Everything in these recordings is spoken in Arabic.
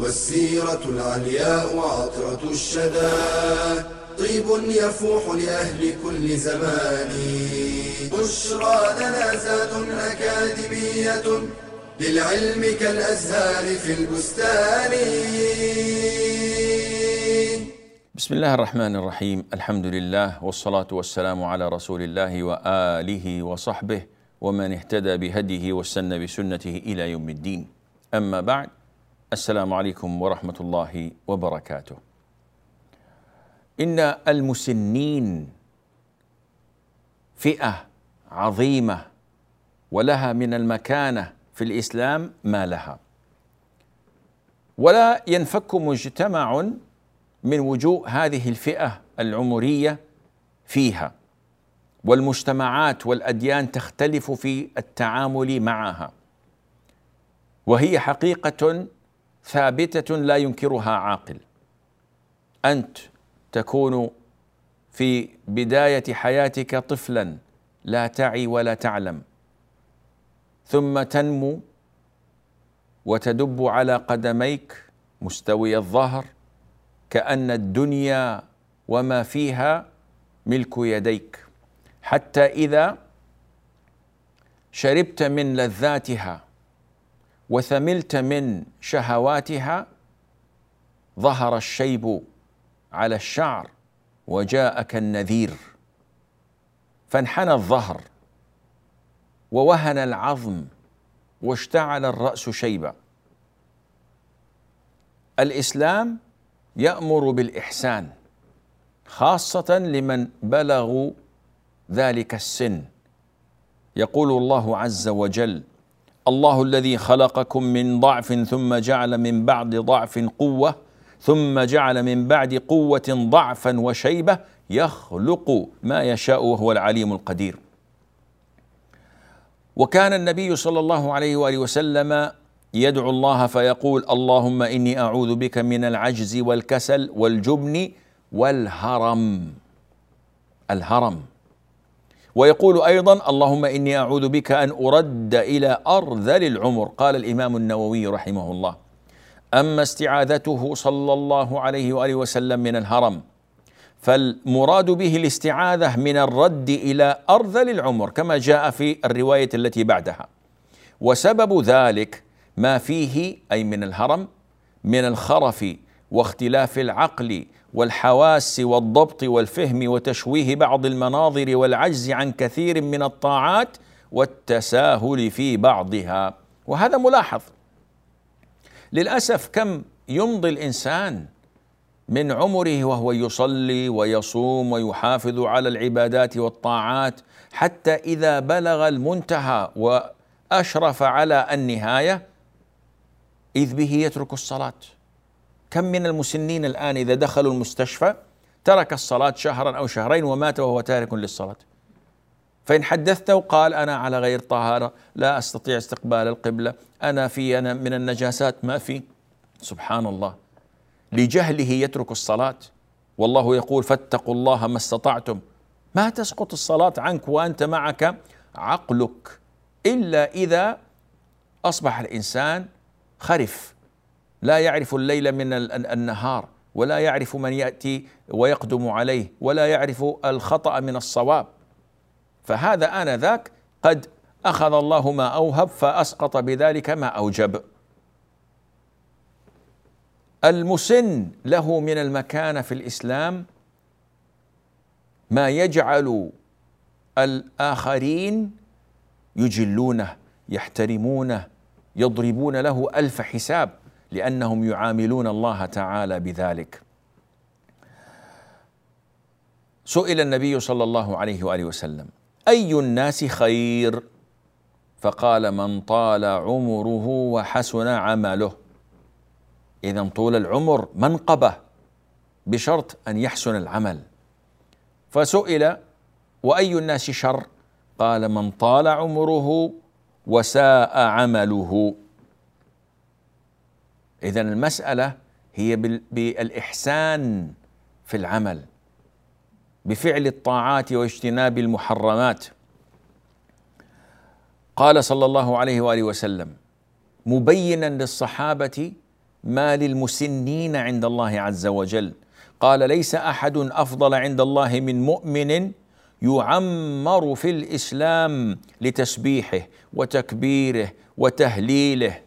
والسيرة العلياء عطرة الشدى. طيب يفوح لأهل كل زمان. بشرى لنا زاد أكاديمية للعلم كالأزهار في البستان. بسم الله الرحمن الرحيم. الحمد لله والصلاة والسلام على رسول الله وآله وصحبه ومن اهتدى بهديه واستنى بسنته إلى يوم الدين. أما بعد السلام عليكم ورحمة الله وبركاته. إن المسنين فئة عظيمة ولها من المكانة في الإسلام ما لها. ولا ينفك مجتمع من وجوه هذه الفئة العمرية فيها والمجتمعات والأديان تختلف في التعامل معها. وهي حقيقة ثابتة لا ينكرها عاقل. أنت تكون في بداية حياتك طفلا لا تعي ولا تعلم. ثم تنمو وتدب على قدميك مستوي الظهر كأن الدنيا وما فيها ملك يديك. حتى إذا شربت من لذاتها وثملت من شهواتها ظهر الشيب على الشعر وجاءك النذير فانحنى الظهر ووهن العظم واشتعل الرأس شيبا. الإسلام يأمر بالإحسان خاصة لمن بلغوا ذلك السن. يقول الله عز وجل الله الذي خلقكم من ضعف ثم جعل من بعد ضعف قوة ثم جعل من بعد قوة ضعفا وشيبة يخلق ما يشاء وهو العليم القدير. وكان النبي صلى الله عليه وآله وسلم يدعو الله فيقول اللهم إني أعوذ بك من العجز والكسل والجبن والهرم. الهرم. ويقول أيضا اللهم إني أعوذ بك أن أرد إلى أرذل العمر. قال الإمام النووي رحمه الله أما استعاذته صلى الله عليه وآله وسلم من الهرم فالمراد به الاستعاذة من الرد إلى أرذل العمر كما جاء في الرواية التي بعدها. وسبب ذلك ما فيه أي من الهرم من الخرف واختلاف العقل والحواس والضبط والفهم وتشويه بعض المناظر والعجز عن كثير من الطاعات والتساهل في بعضها. وهذا ملاحظ. للأسف كم يمضي الإنسان من عمره وهو يصلي ويصوم ويحافظ على العبادات والطاعات حتى إذا بلغ المنتهى وأشرف على النهاية إذ به يترك الصلاة. كم من المسنين الآن إذا دخلوا المستشفى ترك الصلاة شهرا أو شهرين ومات وهو تارك للصلاة. فإن حدثته قال أنا على غير طهارة لا أستطيع استقبال القبلة أنا في أنا من النجاسات ما في. سبحان الله لجهله يترك الصلاة. والله يقول فاتقوا الله ما استطعتم. ما تسقط الصلاة عنك وأنت معك عقلك إلا إذا أصبح الإنسان خرف. لا يعرف الليل من النهار ولا يعرف من يأتي ويقدم عليه ولا يعرف الخطأ من الصواب. فهذا آنذاك قد أخذ الله ما أوهب فأسقط بذلك ما أوجب. المسن له من المكانة في الإسلام ما يجعل الآخرين يجلونه يحترمونه يضربون له ألف حساب. لأنهم يعاملون الله تعالى بذلك. سئل النبي صلى الله عليه وآله وسلم أي الناس خير؟ فقال من طال عمره وحسن عمله. إذا طول العمر منقبة بشرط أن يحسن العمل. فسئل وأي الناس شر؟ قال من طال عمره وساء عمله. إذا المسألة هي بالإحسان في العمل بفعل الطاعات واجتناب المحرمات. قال صلى الله عليه وآله وسلم مبينا للصحابة ما للمسنين عند الله عز وجل. قال ليس أحد أفضل عند الله من مؤمن يعمر في الإسلام لتسبيحه وتكبيره وتهليله.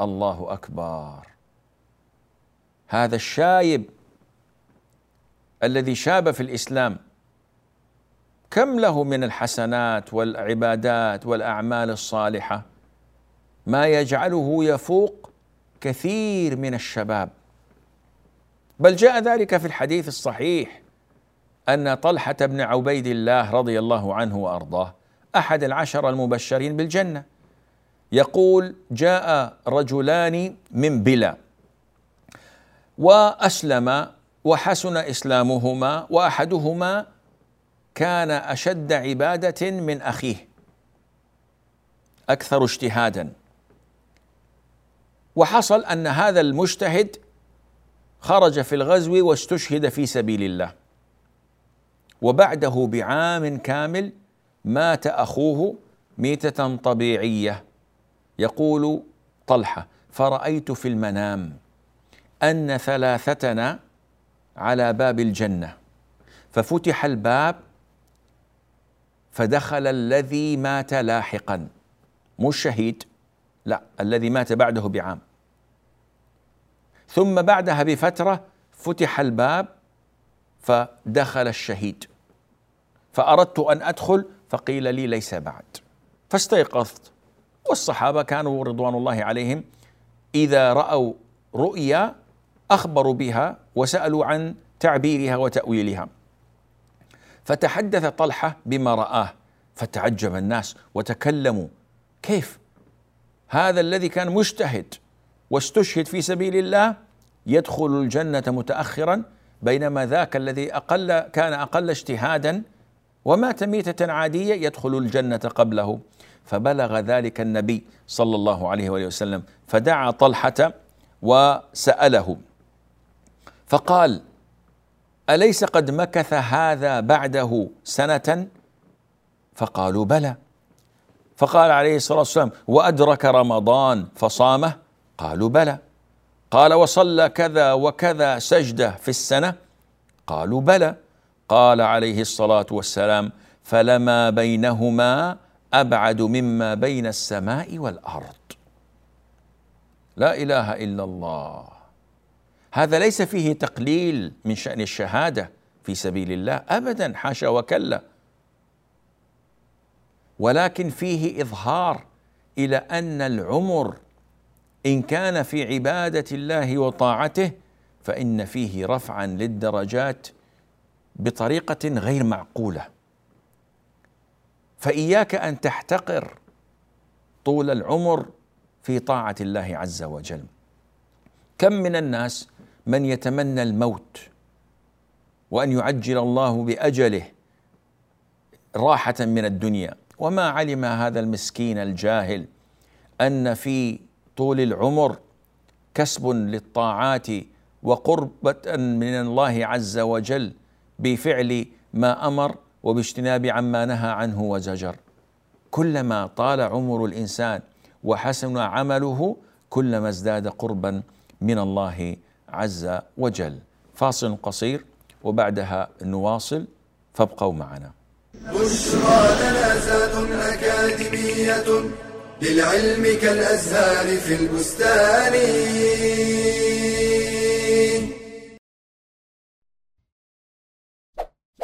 الله أكبر. هذا الشايب الذي شاب في الإسلام كم له من الحسنات والعبادات والأعمال الصالحة؟ ما يجعله يفوق كثير من الشباب. بل جاء ذلك في الحديث الصحيح أن طلحة بن عبيد الله رضي الله عنه وأرضاه أحد العشر المبشرين بالجنة يقول جاء رجلان من بلا. وأسلم وحسن إسلامهما وأحدهما كان أشد عبادة من أخيه. أكثر اجتهادا. وحصل أن هذا المجتهد خرج في الغزو واستشهد في سبيل الله. وبعده بعام كامل مات أخوه ميتة طبيعية. يقول طلحة فرأيت في المنام أن ثلاثتنا على باب الجنة. ففتح الباب فدخل الذي مات لاحقا. مش شهيد لا الذي مات بعده بعام. ثم بعدها بفترة فتح الباب فدخل الشهيد. فأردت أن أدخل فقيل لي ليس بعد. فاستيقظت. والصحابة كانوا رضوان الله عليهم إذا رأوا رؤيا أخبروا بها وسألوا عن تعبيرها وتأويلها. فتحدث طلحة بما رآه فتعجب الناس وتكلموا. كيف؟ هذا الذي كان مجتهد واستشهد في سبيل الله يدخل الجنة متاخرا بينما ذاك الذي أقل كان أقل اجتهادا ومات ميتة عادية يدخل الجنة قبله. فبلغ ذلك النبي صلى الله عليه وآله وسلم فدعا طلحة وسأله. فقال أليس قد مكث هذا بعده سنة؟ فقالوا بلى. فقال عليه الصلاة والسلام وأدرك رمضان فصامه؟ قالوا بلى. قال وصلى كذا وكذا سجدة في السنة؟ قالوا بلى. قال عليه الصلاة والسلام فلما بينهما أبعد مما بين السماء والأرض. لا إله إلا الله. هذا ليس فيه تقليل من شأن الشهادة في سبيل الله ابدا حاشا وكلا. ولكن فيه إظهار إلى أن العمر إن كان في عبادة الله وطاعته فإن فيه رفعا للدرجات بطريقة غير معقولة. فإياك أن تحتقر طول العمر في طاعة الله عز وجل. كم من الناس من يتمنى الموت وأن يعجل الله بأجله راحة من الدنيا. وما علم هذا المسكين الجاهل أن في طول العمر كسب للطاعات وقربة من الله عز وجل بفعل ما أمر وباجتناب عما نهى عنه وزجر. كلما طال عمر الإنسان وحسن عمله كلما ازداد قربا من الله عز وجل. فاصل قصير وبعدها نواصل فابقوا معنا. بشرى لنا أكاديمية للعلم كالأزهار في البستان.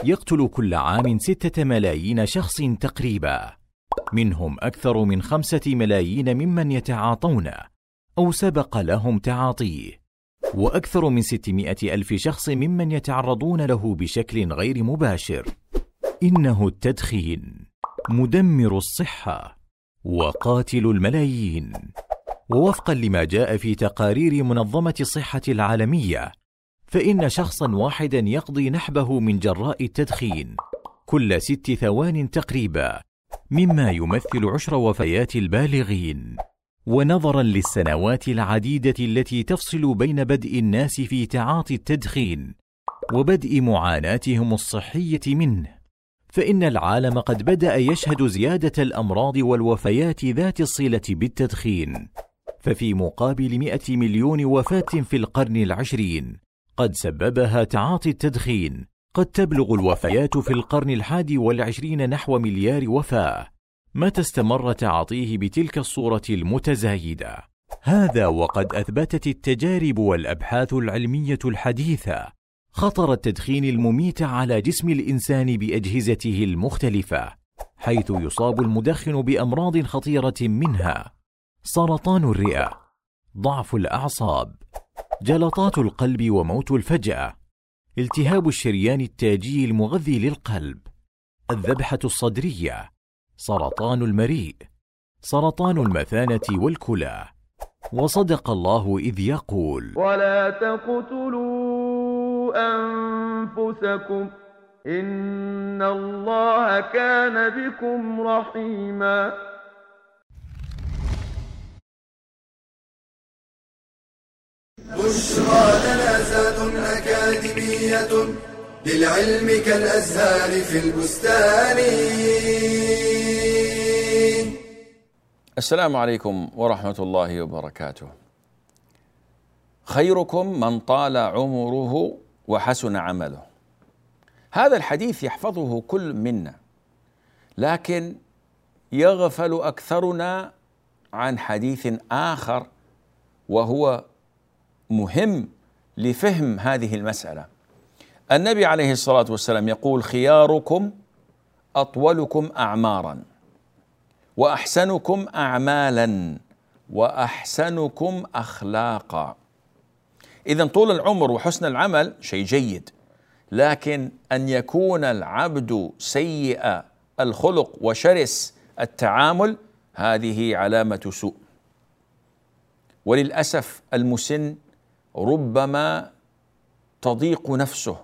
يقتل كل عام ستة ملايين شخص تقريبا. منهم أكثر من خمسة ملايين ممن يتعاطون أو سبق لهم تعاطيه. وأكثر من ستمائة ألف شخص ممن يتعرضون له بشكل غير مباشر. إنه التدخين مدمر الصحة وقاتل الملايين. ووفقا لما جاء في تقارير منظمة الصحة العالمية فإن شخصا واحدا يقضي نحبه من جراء التدخين كل ست ثوان تقريبا مما يمثل عشر وفيات البالغين. ونظرا للسنوات العديدة التي تفصل بين بدء الناس في تعاطي التدخين وبدء معاناتهم الصحية منه. فإن العالم قد بدأ يشهد زيادة الأمراض والوفيات ذات الصلة بالتدخين. ففي مقابل مئة مليون وفاة في القرن العشرين قد سببها تعاطي التدخين. قد تبلغ الوفيات في القرن الحادي والعشرين نحو مليار وفاة. متى استمر تعاطيه بتلك الصورة المتزايدة؟ هذا وقد أثبتت التجارب والأبحاث العلمية الحديثة. خطر التدخين المميت على جسم الإنسان بأجهزته المختلفة حيث يصاب المدخن بأمراض خطيرة منها. سرطان الرئة ضعف الأعصاب جلطات القلب وموت الفجأة التهاب الشريان التاجي المغذي للقلب الذبحة الصدرية سرطان المريء سرطان المثانة والكلى. وصدق الله إذ يقول ولا تقتلوا أنفسكم إن الله كان بكم رحيما. بشرى لنا أكاديمية للعلم كالأزهار في البستان. السلام عليكم ورحمة الله وبركاته. خيركم من طال عمره وحسن عمله. هذا الحديث يحفظه كل منا، لكن يغفل أكثرنا عن حديث آخر وهو مهم لفهم هذه المسألة. النبي عليه الصلاة والسلام يقول: خياركم أطولكم أعماراً. وأحسنكم اعمالا وأحسنكم اخلاقا. اذا طول العمر وحسن العمل شيء جيد لكن أن يكون العبد سيء الخلق وشرس التعامل هذه علامة سوء. وللأسف المسن ربما تضيق نفسه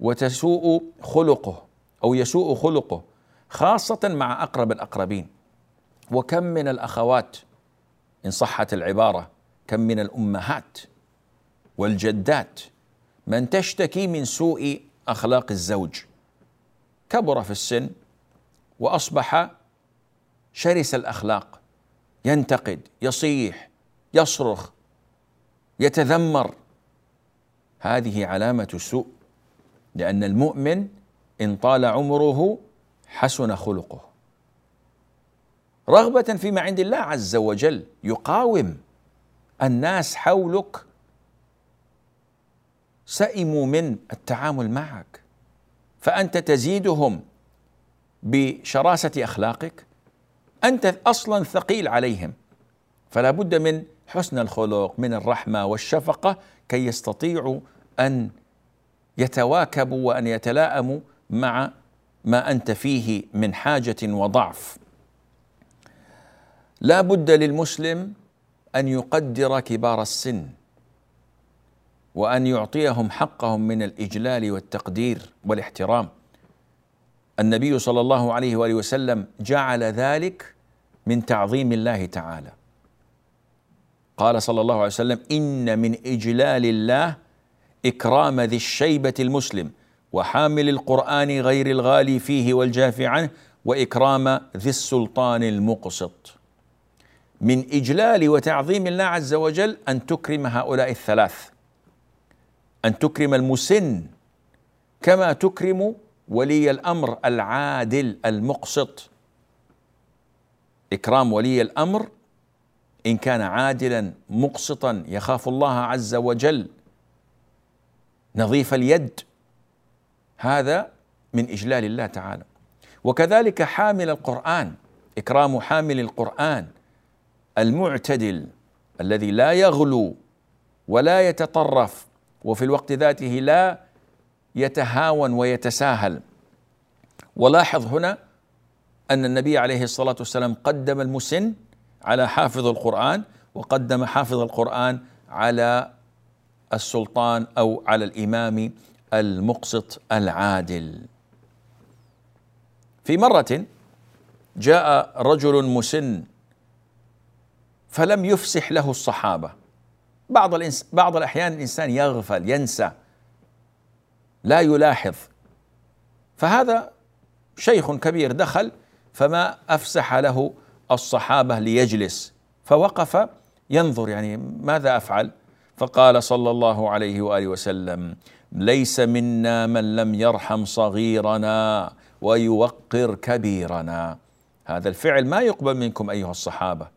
وتسوء خلقه أو يسوء خلقه. خاصة مع أقرب الأقربين. وكم من الأخوات إن صحت العبارة كم من الأمهات والجدات من تشتكي من سوء أخلاق الزوج. كبر في السن وأصبح شرس الأخلاق. ينتقد يصيح يصرخ يتذمر. هذه علامة سوء لأن المؤمن إن طال عمره حسن خلقه. رغبة فيما عند الله عز وجل يقاوم الناس حولك. سئموا من التعامل معك. فأنت تزيدهم بشراسة أخلاقك. أنت أصلا ثقيل عليهم. فلا بد من حسن الخلق من الرحمة والشفقة كي يستطيعوا أن يتواكبوا وأن يتلائموا مع ما أنت فيه من حاجة وضعف. لا بد للمسلم أن يقدر كبار السن وأن يعطيهم حقهم من الإجلال والتقدير والاحترام. النبي صلى الله عليه وآله وسلم جعل ذلك من تعظيم الله تعالى. قال صلى الله عليه وسلم إن من إجلال الله إكرام ذي الشيبة المسلم. وحامل القرآن غير الغالي فيه والجاف عنه وإكرام ذي السلطان المقسط. من إجلال وتعظيم الله عز وجل أن تكرم هؤلاء الثلاث. أن تكرم المسن كما تكرم ولي الأمر العادل المقسط. إكرام ولي الأمر إن كان عادلا مقسطا يخاف الله عز وجل نظيف اليد. هذا من إجلال الله تعالى. وكذلك حامل القرآن إكرام حامل القرآن المعتدل الذي لا يغلو ولا يتطرف وفي الوقت ذاته لا يتهاون ويتساهل. ولاحظ هنا أن النبي عليه الصلاة والسلام قدم المسن على حافظ القرآن وقدم حافظ القرآن على السلطان أو على الإمام المقسط العادل. في مرة جاء رجل مسن فلم يفسح له الصحابة. بعض الإنس بعض الأحيان الإنسان يغفل ينسى لا يلاحظ. فهذا شيخ كبير دخل فما أفسح له الصحابة ليجلس. فوقف ينظر يعني ماذا أفعل؟ فقال صلى الله عليه وآله وسلم ليس منا من لم يرحم صغيرنا ويوقر كبيرنا. هذا الفعل ما يقبل منكم أيها الصحابة.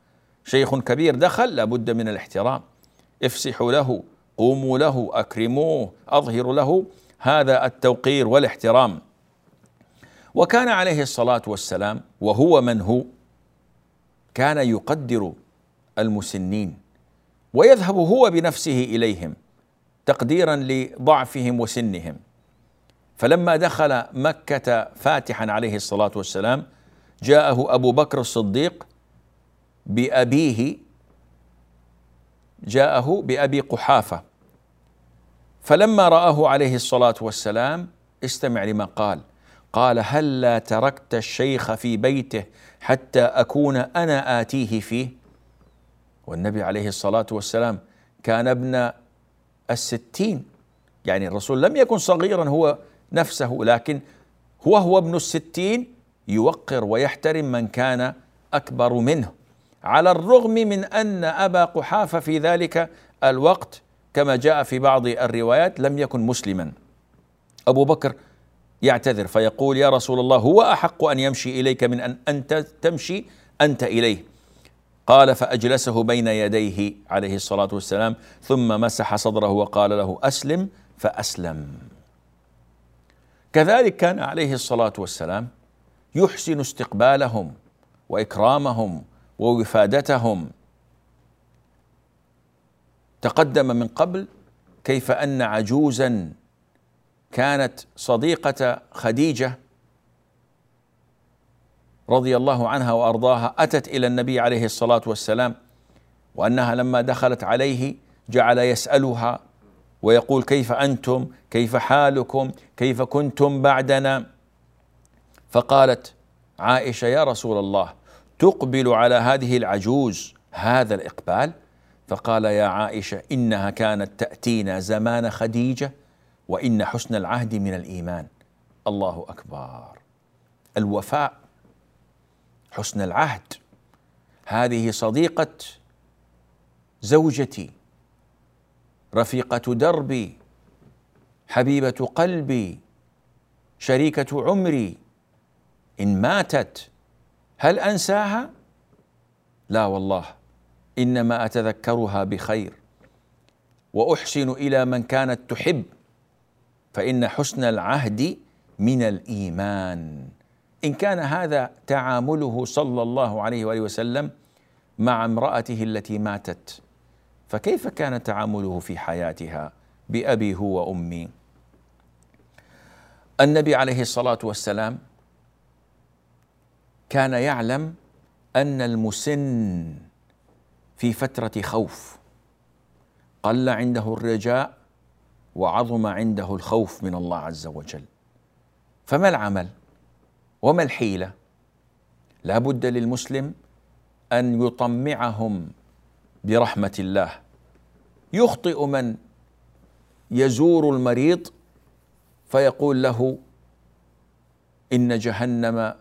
شيخ كبير دخل لابد من الاحترام. افسحوا له قوموا له أكرموه أظهروا له. هذا التوقير والاحترام. وكان عليه الصلاة والسلام وهو من هو؟ كان يقدر المسنين ويذهب هو بنفسه إليهم. تقديرا لضعفهم وسنهم. فلما دخل مكة فاتحا عليه الصلاة والسلام جاءه أبو بكر الصديق بأبيه جاءه بأبي قحافة. فلما رآه عليه الصلاة والسلام استمع لما قال. قال هلا تركت الشيخ في بيته حتى أكون أنا آتيه فيه؟ والنبي عليه الصلاة والسلام كان ابن الستين. يعني الرسول لم يكن صغيرا هو نفسه لكن هو هو ابن الستين يوقر ويحترم من كان أكبر منه. على الرغم من أن أبا قحافة في ذلك الوقت كما جاء في بعض الروايات لم يكن مسلما. أبو بكر يعتذر فيقول يا رسول الله هو أحق أن يمشي إليك من أن انت تمشي أنت إليه. قال فأجلسه بين يديه عليه الصلاة والسلام ثم مسح صدره وقال له أسلم فأسلم. كذلك كان عليه الصلاة والسلام يحسن استقبالهم وإكرامهم ووفادتهم. تقدم من قبل كيف أن عجوزا كانت صديقة خديجة رضي الله عنها وأرضاها أتت إلى النبي عليه الصلاة والسلام وأنها لما دخلت عليه جعل يسألها ويقول كيف أنتم؟ كيف حالكم؟ كيف كنتم بعدنا؟ فقالت عائشة يا رسول الله تقبل على هذه العجوز هذا الإقبال؟ فقال يا عائشة إنها كانت تأتينا زمان خديجة وإن حسن العهد من الإيمان. الله أكبر. الوفاء حسن العهد. هذه صديقة زوجتي رفيقة دربي حبيبة قلبي شريكة عمري. إن ماتت هل أنساها؟ لا والله إنما أتذكرها بخير. وأحسن إلى من كانت تحب فإن حسن العهد من الإيمان. إن كان هذا تعامله صلى الله عليه وآله وسلم مع امرأته التي ماتت فكيف كان تعامله في حياتها بأبي هو وأمي؟ النبي عليه الصلاة والسلام كان يعلم أن المسن في فترة خوف قل عنده الرجاء وعظم عنده الخوف من الله عز وجل. فما العمل؟ وما الحيلة؟ لا بد للمسلم أن يطمعهم برحمة الله. يخطئ من يزور المريض فيقول له إن جهنم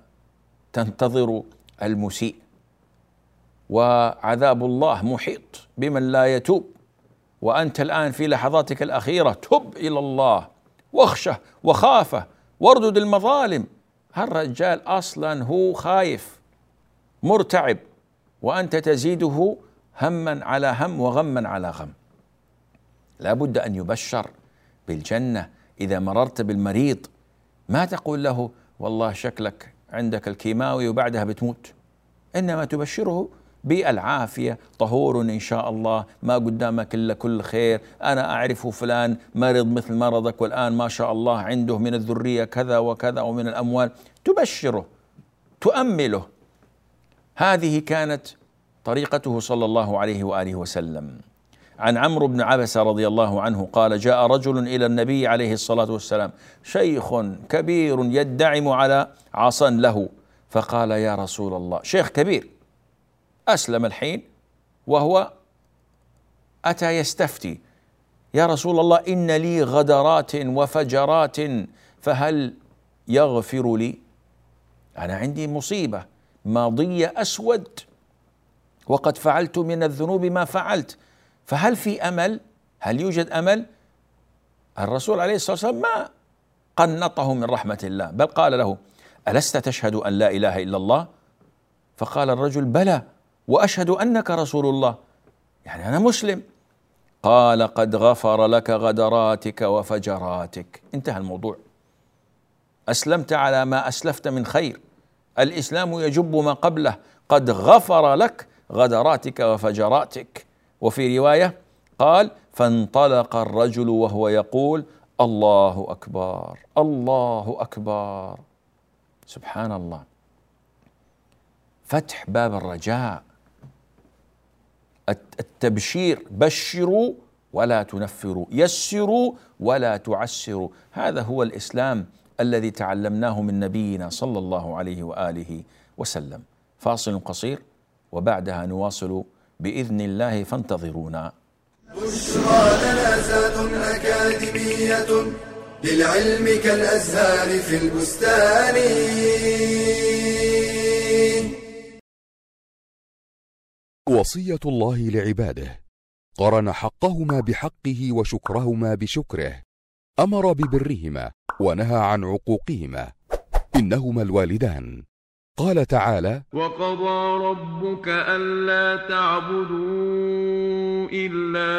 تنتظر المسيء وعذاب الله محيط بمن لا يتوب. وأنت الآن في لحظاتك الأخيرة تب إلى الله واخشه وخافه واردد المظالم. هالرجال أصلا هو خايف مرتعب وأنت تزيده هما على هم وغما على غم. لا بد أن يبشر بالجنة إذا مررت بالمريض. ما تقول له والله شكلك عندك الكيماوي وبعدها بتموت؟ إنما تبشره بالعافية. طهور إن شاء الله. ما قدامك إلا كل خير. أنا أعرف فلان مرض مثل مرضك والآن ما شاء الله عنده من الذرية كذا وكذا ومن الأموال. تبشره تؤمله. هذه كانت طريقته صلى الله عليه وآله وسلم. عن عمرو بن عبسه رضي الله عنه قال جاء رجل إلى النبي عليه الصلاة والسلام شيخ كبير يدعم على عصا له فقال يا رسول الله شيخ كبير. أسلم الحين وهو أتى يستفتي. يا رسول الله إن لي غدرات وفجرات فهل يغفر لي؟ أنا عندي مصيبة. ماضيه أسود وقد فعلت من الذنوب ما فعلت. فهل في أمل؟ هل يوجد أمل؟ الرسول عليه الصلاة والسلام ما قنطه من رحمة الله بل قال له ألست تشهد أن لا إله إلا الله؟ فقال الرجل بلى. وأشهد أنك رسول الله. يعني أنا مسلم. قال قد غفر لك غدراتك وفجراتك. انتهى الموضوع. أسلمت على ما أسلفت من خير. الإسلام يجب ما قبله. قد غفر لك غدراتك وفجراتك. وفي رواية قال فانطلق الرجل وهو يقول الله أكبر الله أكبر. سبحان الله. فتح باب الرجاء. التبشير بشروا ولا تنفروا يسروا ولا تعسروا. هذا هو الإسلام الذي تعلمناه من نبينا صلى الله عليه وآله وسلم. فاصل قصير وبعدها نواصل بإذن الله فانتظرونا. بشرى لنا أكاديمية للعلم كالأزهار في البستان. وصية الله لعباده. قرن حقهما بحقه وشكرهما بشكره. أمر ببرهما ونهى عن عقوقهما. إنهما الوالدان. قال تعالى وقضى ربك ألا تعبدوا إلا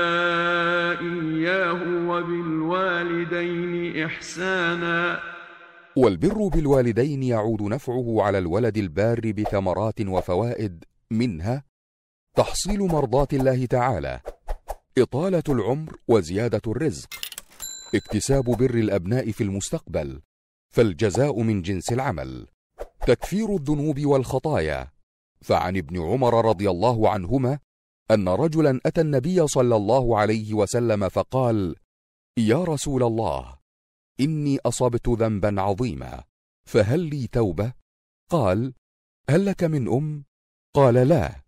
إياه وبالوالدين إحسانا. والبر بالوالدين يعود نفعه على الولد البار بثمرات وفوائد منها تحصيل مرضات الله تعالى. إطالة العمر وزيادة الرزق. اكتساب بر الأبناء في المستقبل. فالجزاء من جنس العمل. تكفير الذنوب والخطايا. فعن ابن عمر رضي الله عنهما أن رجلا أتى النبي صلى الله عليه وسلم فقال يا رسول الله إني أصبت ذنبا عظيما فهل لي توبة؟ قال هل لك من أم؟ قال لا.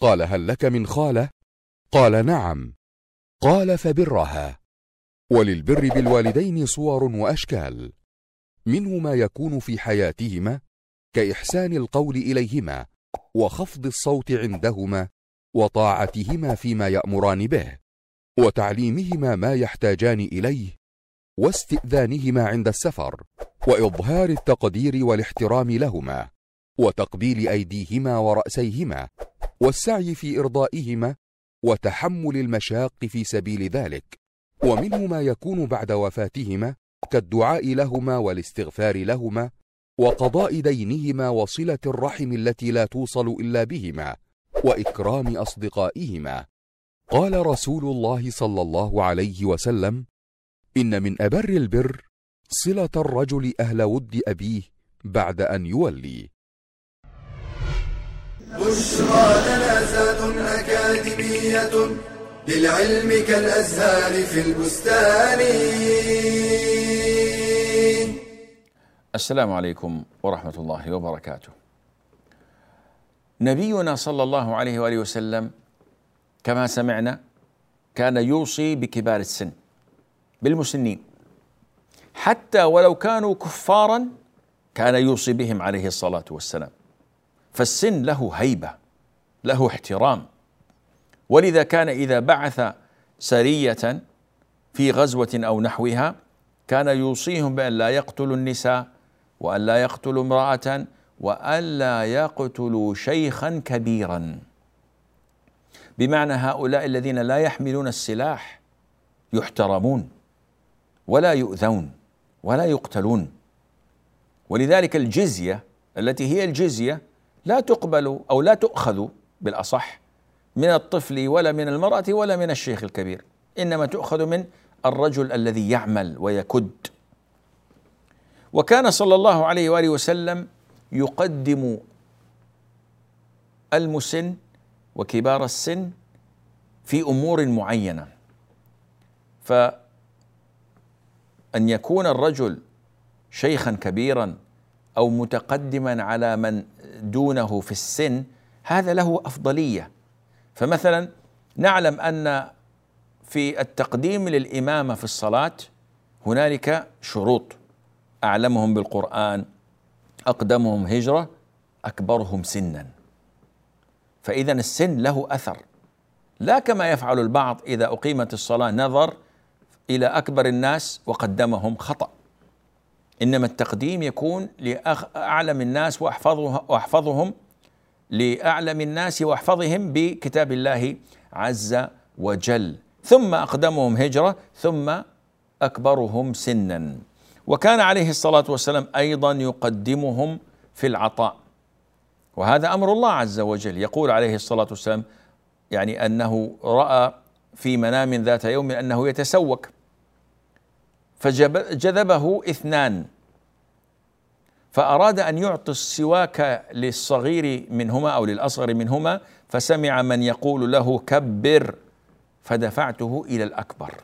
قال هل لك من خالة؟ قال نعم. قال فبرها. وللبر بالوالدين صور وأشكال. منه ما يكون في حياتهما كإحسان القول إليهما وخفض الصوت عندهما وطاعتهما فيما يأمران به وتعليمهما ما يحتاجان إليه واستئذانهما عند السفر وإظهار التقدير والاحترام لهما وتقبيل أيديهما ورأسيهما والسعي في إرضائهما وتحمل المشاق في سبيل ذلك. ومنه ما يكون بعد وفاتهما كالدعاء لهما والاستغفار لهما وقضاء دينهما وصلة الرحم التي لا توصل إلا بهما وإكرام أصدقائهما. قال رسول الله صلى الله عليه وسلم إن من أبر البر صلة الرجل أهل ود أبيه بعد أن يولي. بشرى لنا أكاديمية للعلم كالأزهار في البستان. السلام عليكم ورحمة الله وبركاته. نبينا صلى الله عليه وآله وسلم كما سمعنا كان يوصي بكبار السن بالمسنين. حتى ولو كانوا كفارا كان يوصي بهم عليه الصلاة والسلام. فالسن له هيبة له احترام. ولذا كان إذا بعث سرية في غزوة أو نحوها كان يوصيهم بأن لا يقتلوا النساء وأن لا يقتلوا امرأة وأن لا يقتلوا شيخا كبيرا. بمعنى هؤلاء الذين لا يحملون السلاح يحترمون ولا يؤذون ولا يقتلون. ولذلك الجزية التي هي الجزية لا تقبل أو لا تؤخذ بالأصح من الطفل ولا من المرأة ولا من الشيخ الكبير إنما تؤخذ من الرجل الذي يعمل ويكد. وكان صلى الله عليه وآله وسلم يقدم المسن وكبار السن في أمور معينة. فأن يكون الرجل شيخا كبيرا أو متقدما على من دونه في السن هذا له أفضلية. فمثلا نعلم أن في التقديم للإمامة في الصلاة هنالك شروط. أعلمهم بالقرآن أقدمهم هجرة أكبرهم سنا. فاذا السن له أثر. لا كما يفعل البعض إذا أقيمت الصلاة نظر إلى أكبر الناس وقدمهم خطأ. إنما التقديم يكون لاعلم الناس واحفظه وأحفظهم لأعلم الناس وأحفظهم بكتاب الله عز وجل. ثم أقدمهم هجرة ثم أكبرهم سنا. وكان عليه الصلاة والسلام أيضا يقدمهم في العطاء. وهذا أمر الله عز وجل. يقول عليه الصلاة والسلام يعني أنه رأى في منام ذات يوم أنه يتسوك فجذبه اثنان. فأراد أن يعطي السواك للصغير منهما أو للأصغر منهما فسمع من يقول له كبر فدفعته إلى الأكبر.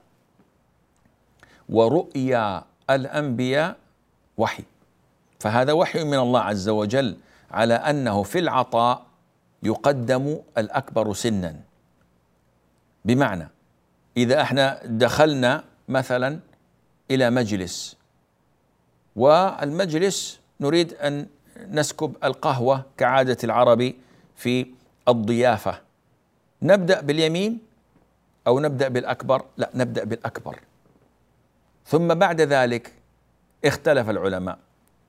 ورؤيا الأنبياء وحي. فهذا وحي من الله عز وجل على أنه في العطاء يقدم الأكبر سنا. بمعنى إذا إحنا دخلنا مثلا إلى مجلس. والمجلس نريد أن نسكب القهوة كعادة العرب في الضيافة. نبدأ باليمين أو نبدأ بالأكبر؟ لا نبدأ بالأكبر. ثم بعد ذلك اختلف العلماء.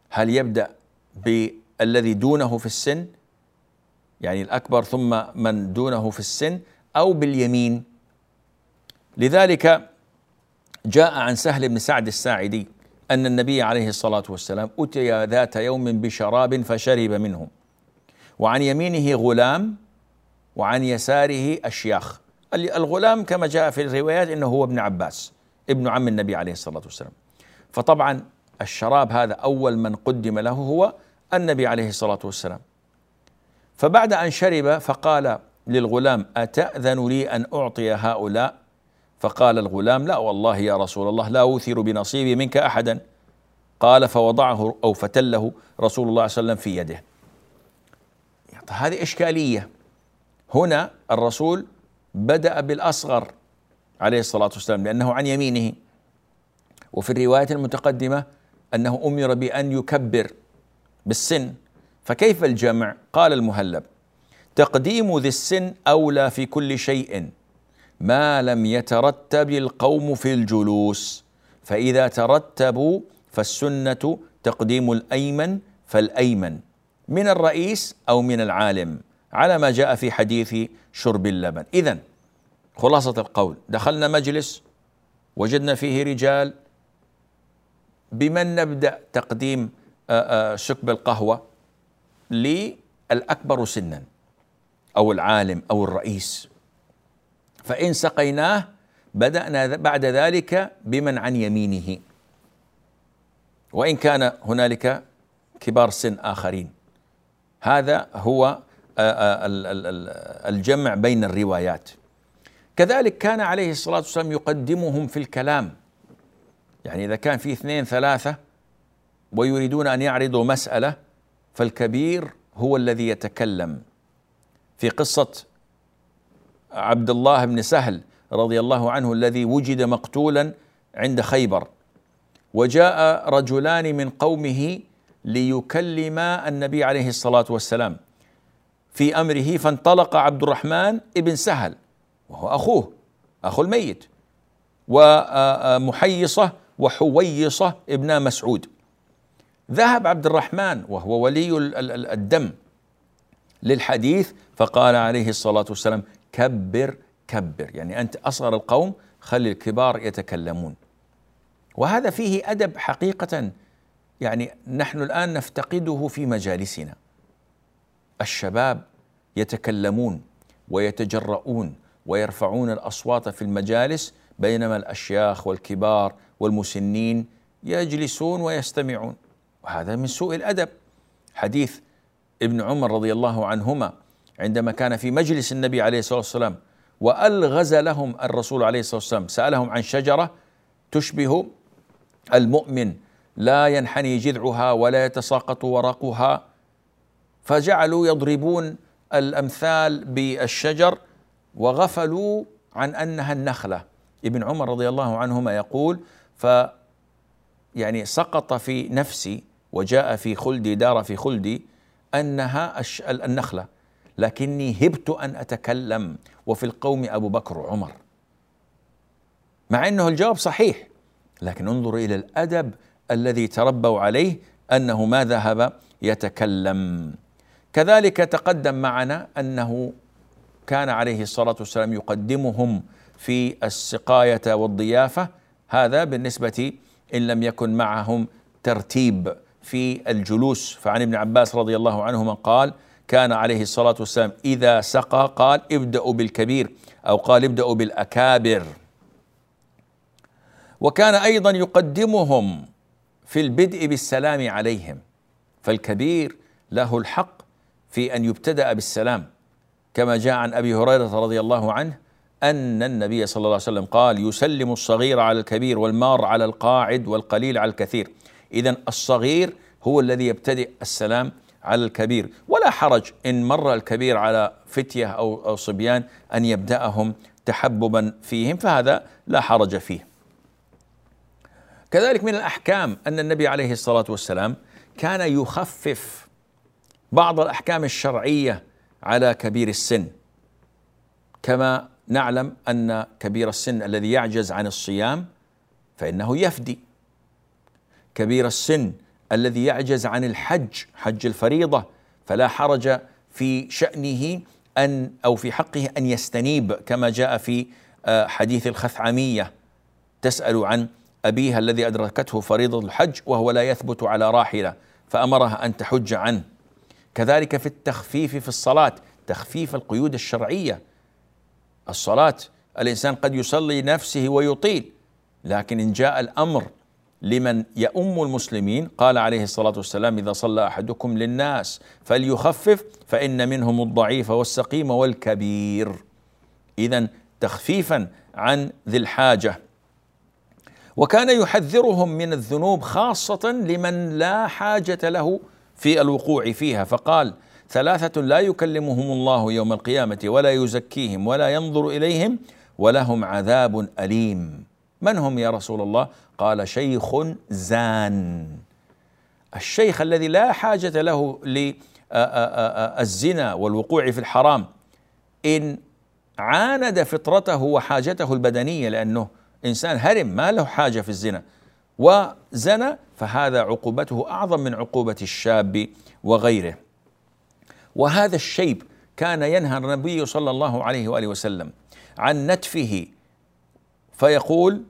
هل يبدأ بالذي دونه في السن؟ يعني الأكبر ثم من دونه في السن أو باليمين؟ لذلك جاء عن سهل بن سعد الساعدي أن النبي عليه الصلاة والسلام أتي ذات يوم بشراب فشرب منه. وعن يمينه غلام وعن يساره أشياخ. الغلام كما جاء في الروايات إنه هو ابن عباس ابن عم النبي عليه الصلاة والسلام. فطبعا الشراب هذا أول من قدم له هو النبي عليه الصلاة والسلام. فبعد أن شرب فقال للغلام أتأذن لي أن أعطي هؤلاء فقال الغلام لا والله يا رسول الله لا أوثر بنصيبي منك أحدا. قال فوضعه أو فتله رسول الله صلى الله عليه وسلم في يده. هذه إشكالية. هنا الرسول بدأ بالأصغر عليه الصلاة والسلام لأنه عن يمينه. وفي الرواية المتقدمة أنه أمر بأن يكبر بالسن. فكيف الجمع؟ قال المهلب تقديم ذي السن أولى في كل شيء. ما لم يترتب القوم في الجلوس فإذا ترتبوا فالسنة تقديم الأيمن فالأيمن من الرئيس أو من العالم على ما جاء في حديث شرب اللبن. إذا خلاصة القول دخلنا مجلس وجدنا فيه رجال بمن نبدأ تقديم شكب القهوة؟ للأكبر سنا أو العالم أو الرئيس. فإن سقيناه بدأنا بعد ذلك بمن عن يمينه. وإن كان هنالك كبار سن آخرين. هذا هو الجمع بين الروايات. كذلك كان عليه الصلاة والسلام يقدمهم في الكلام. يعني إذا كان في اثنين ثلاثة ويريدون أن يعرضوا مسألة فالكبير هو الذي يتكلم. في قصة عبد الله بن سهل رضي الله عنه الذي وجد مقتولا عند خيبر. وجاء رجلان من قومه ليكلما النبي عليه الصلاة والسلام في أمره فانطلق عبد الرحمن ابن سهل وهو أخوه أخو الميت ومحيصة وحويصة ابن مسعود. ذهب عبد الرحمن وهو ولي الدم للحديث فقال عليه الصلاة والسلام كبر كبر. يعني أنت أصغر القوم خلي الكبار يتكلمون. وهذا فيه أدب حقيقة. يعني نحن الآن نفتقده في مجالسنا. الشباب يتكلمون ويتجرؤون ويرفعون الأصوات في المجالس بينما الأشياخ والكبار والمسنين يجلسون ويستمعون. وهذا من سوء الأدب. حديث ابن عمر رضي الله عنهما عندما كان في مجلس النبي عليه الصلاة والسلام وألغز لهم الرسول عليه الصلاة والسلام سألهم عن شجرة تشبه المؤمن لا ينحني جذعها ولا يتساقط ورقها فجعلوا يضربون الأمثال بالشجر وغفلوا عن أنها النخلة. ابن عمر رضي الله عنهما يقول ف يعني سقط في نفسي وجاء في خلدي دار في خلدي أنها النخلة. لكني هبت أن أتكلم. وفي القوم أبو بكر وعمر. مع أنه الجواب صحيح لكن انظر إلى الأدب الذي تربوا عليه أنه ما ذهب يتكلم. كذلك تقدم معنا أنه كان عليه الصلاة والسلام يقدمهم في السقاية والضيافة. هذا بالنسبة إن لم يكن معهم ترتيب في الجلوس. فعن ابن عباس رضي الله عنهما قال كان عليه الصلاة والسلام إذا سقى قال ابدأوا بالكبير أو قال ابدأوا بالأكابر. وكان أيضا يقدمهم في البدء بالسلام عليهم فالكبير له الحق في أن يبتدأ بالسلام. كما جاء عن أبي هريرة رضي الله عنه أن النبي صلى الله عليه وسلم قال يسلم الصغير على الكبير والمار على القاعد والقليل على الكثير. اذا الصغير هو الذي يبتدئ السلام على الكبير. حرج إن مر الكبير على فتية أو أو صبيان أن يبدأهم تحببا فيهم فهذا لا حرج فيه. كذلك من الأحكام أن النبي عليه الصلاة والسلام كان يخفف بعض الأحكام الشرعية على كبير السن كما نعلم أن كبير السن الذي يعجز عن الصيام فإنه يفدي كبير السن الذي يعجز عن الحج حج الفريضة فلا حرج في شأنه أن أو في حقه أن يستنيب كما جاء في آه، حديث الخثعمية. تسأل عن أبيها الذي أدركته فريضة الحج وهو لا يثبت على راحلة فأمرها أن تحج عنه. كذلك في التخفيف في الصلاة تخفيف القيود الشرعية. الصلاة الإنسان قد يصلي نفسه ويطيل لكن إن جاء الأمر لمن يؤم المسلمين. قال عليه الصلاة والسلام إذا صلى أحدكم للناس فليخفف فإن منهم الضعيف والسقيم والكبير. اذا تخفيفا عن ذي الحاجة. وكان يحذرهم من الذنوب خاصة لمن لا حاجة له في الوقوع فيها. فقال ثلاثة لا يكلمهم الله يوم القيامة ولا يزكيهم ولا ينظر إليهم ولهم عذاب أليم. من هم يا رسول الله؟ قال شيخ زان. الشيخ الذي لا حاجة له للزنا والوقوع في الحرام إن عاند فطرته وحاجته البدنية لأنه إنسان هرم ما له حاجة في الزنا وزنى فهذا عقوبته أعظم من عقوبة الشاب وغيره. وهذا الشيب كان ينهى النبي صلى الله عليه وآله وسلم عن نتفه فيقول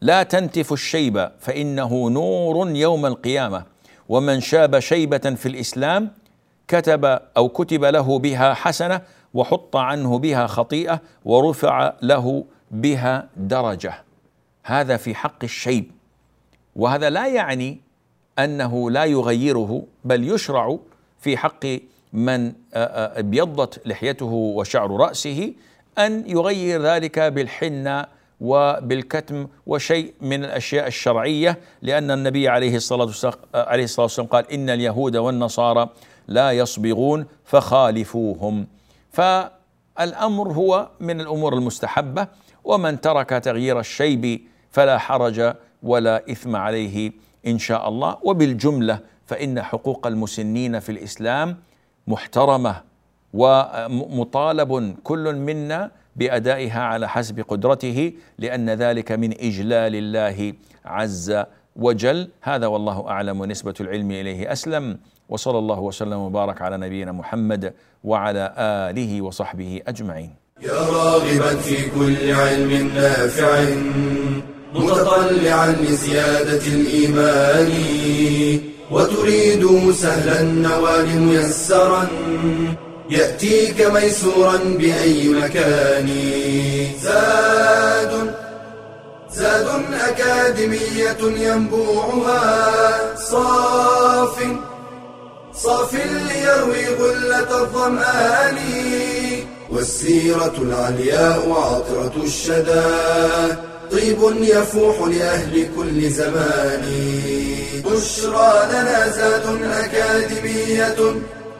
لا تنتف الشيب فإنه نور يوم القيامة. ومن شاب شيبة في الإسلام كتب أو كتب له بها حسنة وحط عنه بها خطيئة ورفع له بها درجة. هذا في حق الشيب. وهذا لا يعني أنه لا يغيره بل يشرع في حق من ابيضت لحيته وشعر رأسه أن يغير ذلك بالحنة وبالكتم وشيء من الأشياء الشرعية لأن النبي عليه الصلاة والسلام عليه الصلاة والسلام قال إن اليهود والنصارى لا يصبغون فخالفوهم. فالأمر هو من الأمور المستحبة ومن ترك تغيير الشيب فلا حرج ولا إثم عليه إن شاء الله. وبالجملة فإن حقوق المسنين في الإسلام محترمة ومطالب كل منا بأدائها على حسب قدرته لأن ذلك من إجلال الله عز وجل. هذا والله أعلم ونسبة العلم إليه أسلم. وصلى الله وسلم وبارك على نبينا محمد وعلى آله وصحبه أجمعين. يا راغبا في كل علم نافع متطلعا لزيادة الإيمان. وتريد سهلا النوال ميسرا. يأتيك ميسورا بأي مكان. زاد زاد أكاديمية ينبوعها. صاف صاف ليروي غلة الظمآن. والسيرة العلياء عطرة الشدى. طيب يفوح لأهل كل زمان. بشرى لنا زاد أكاديمية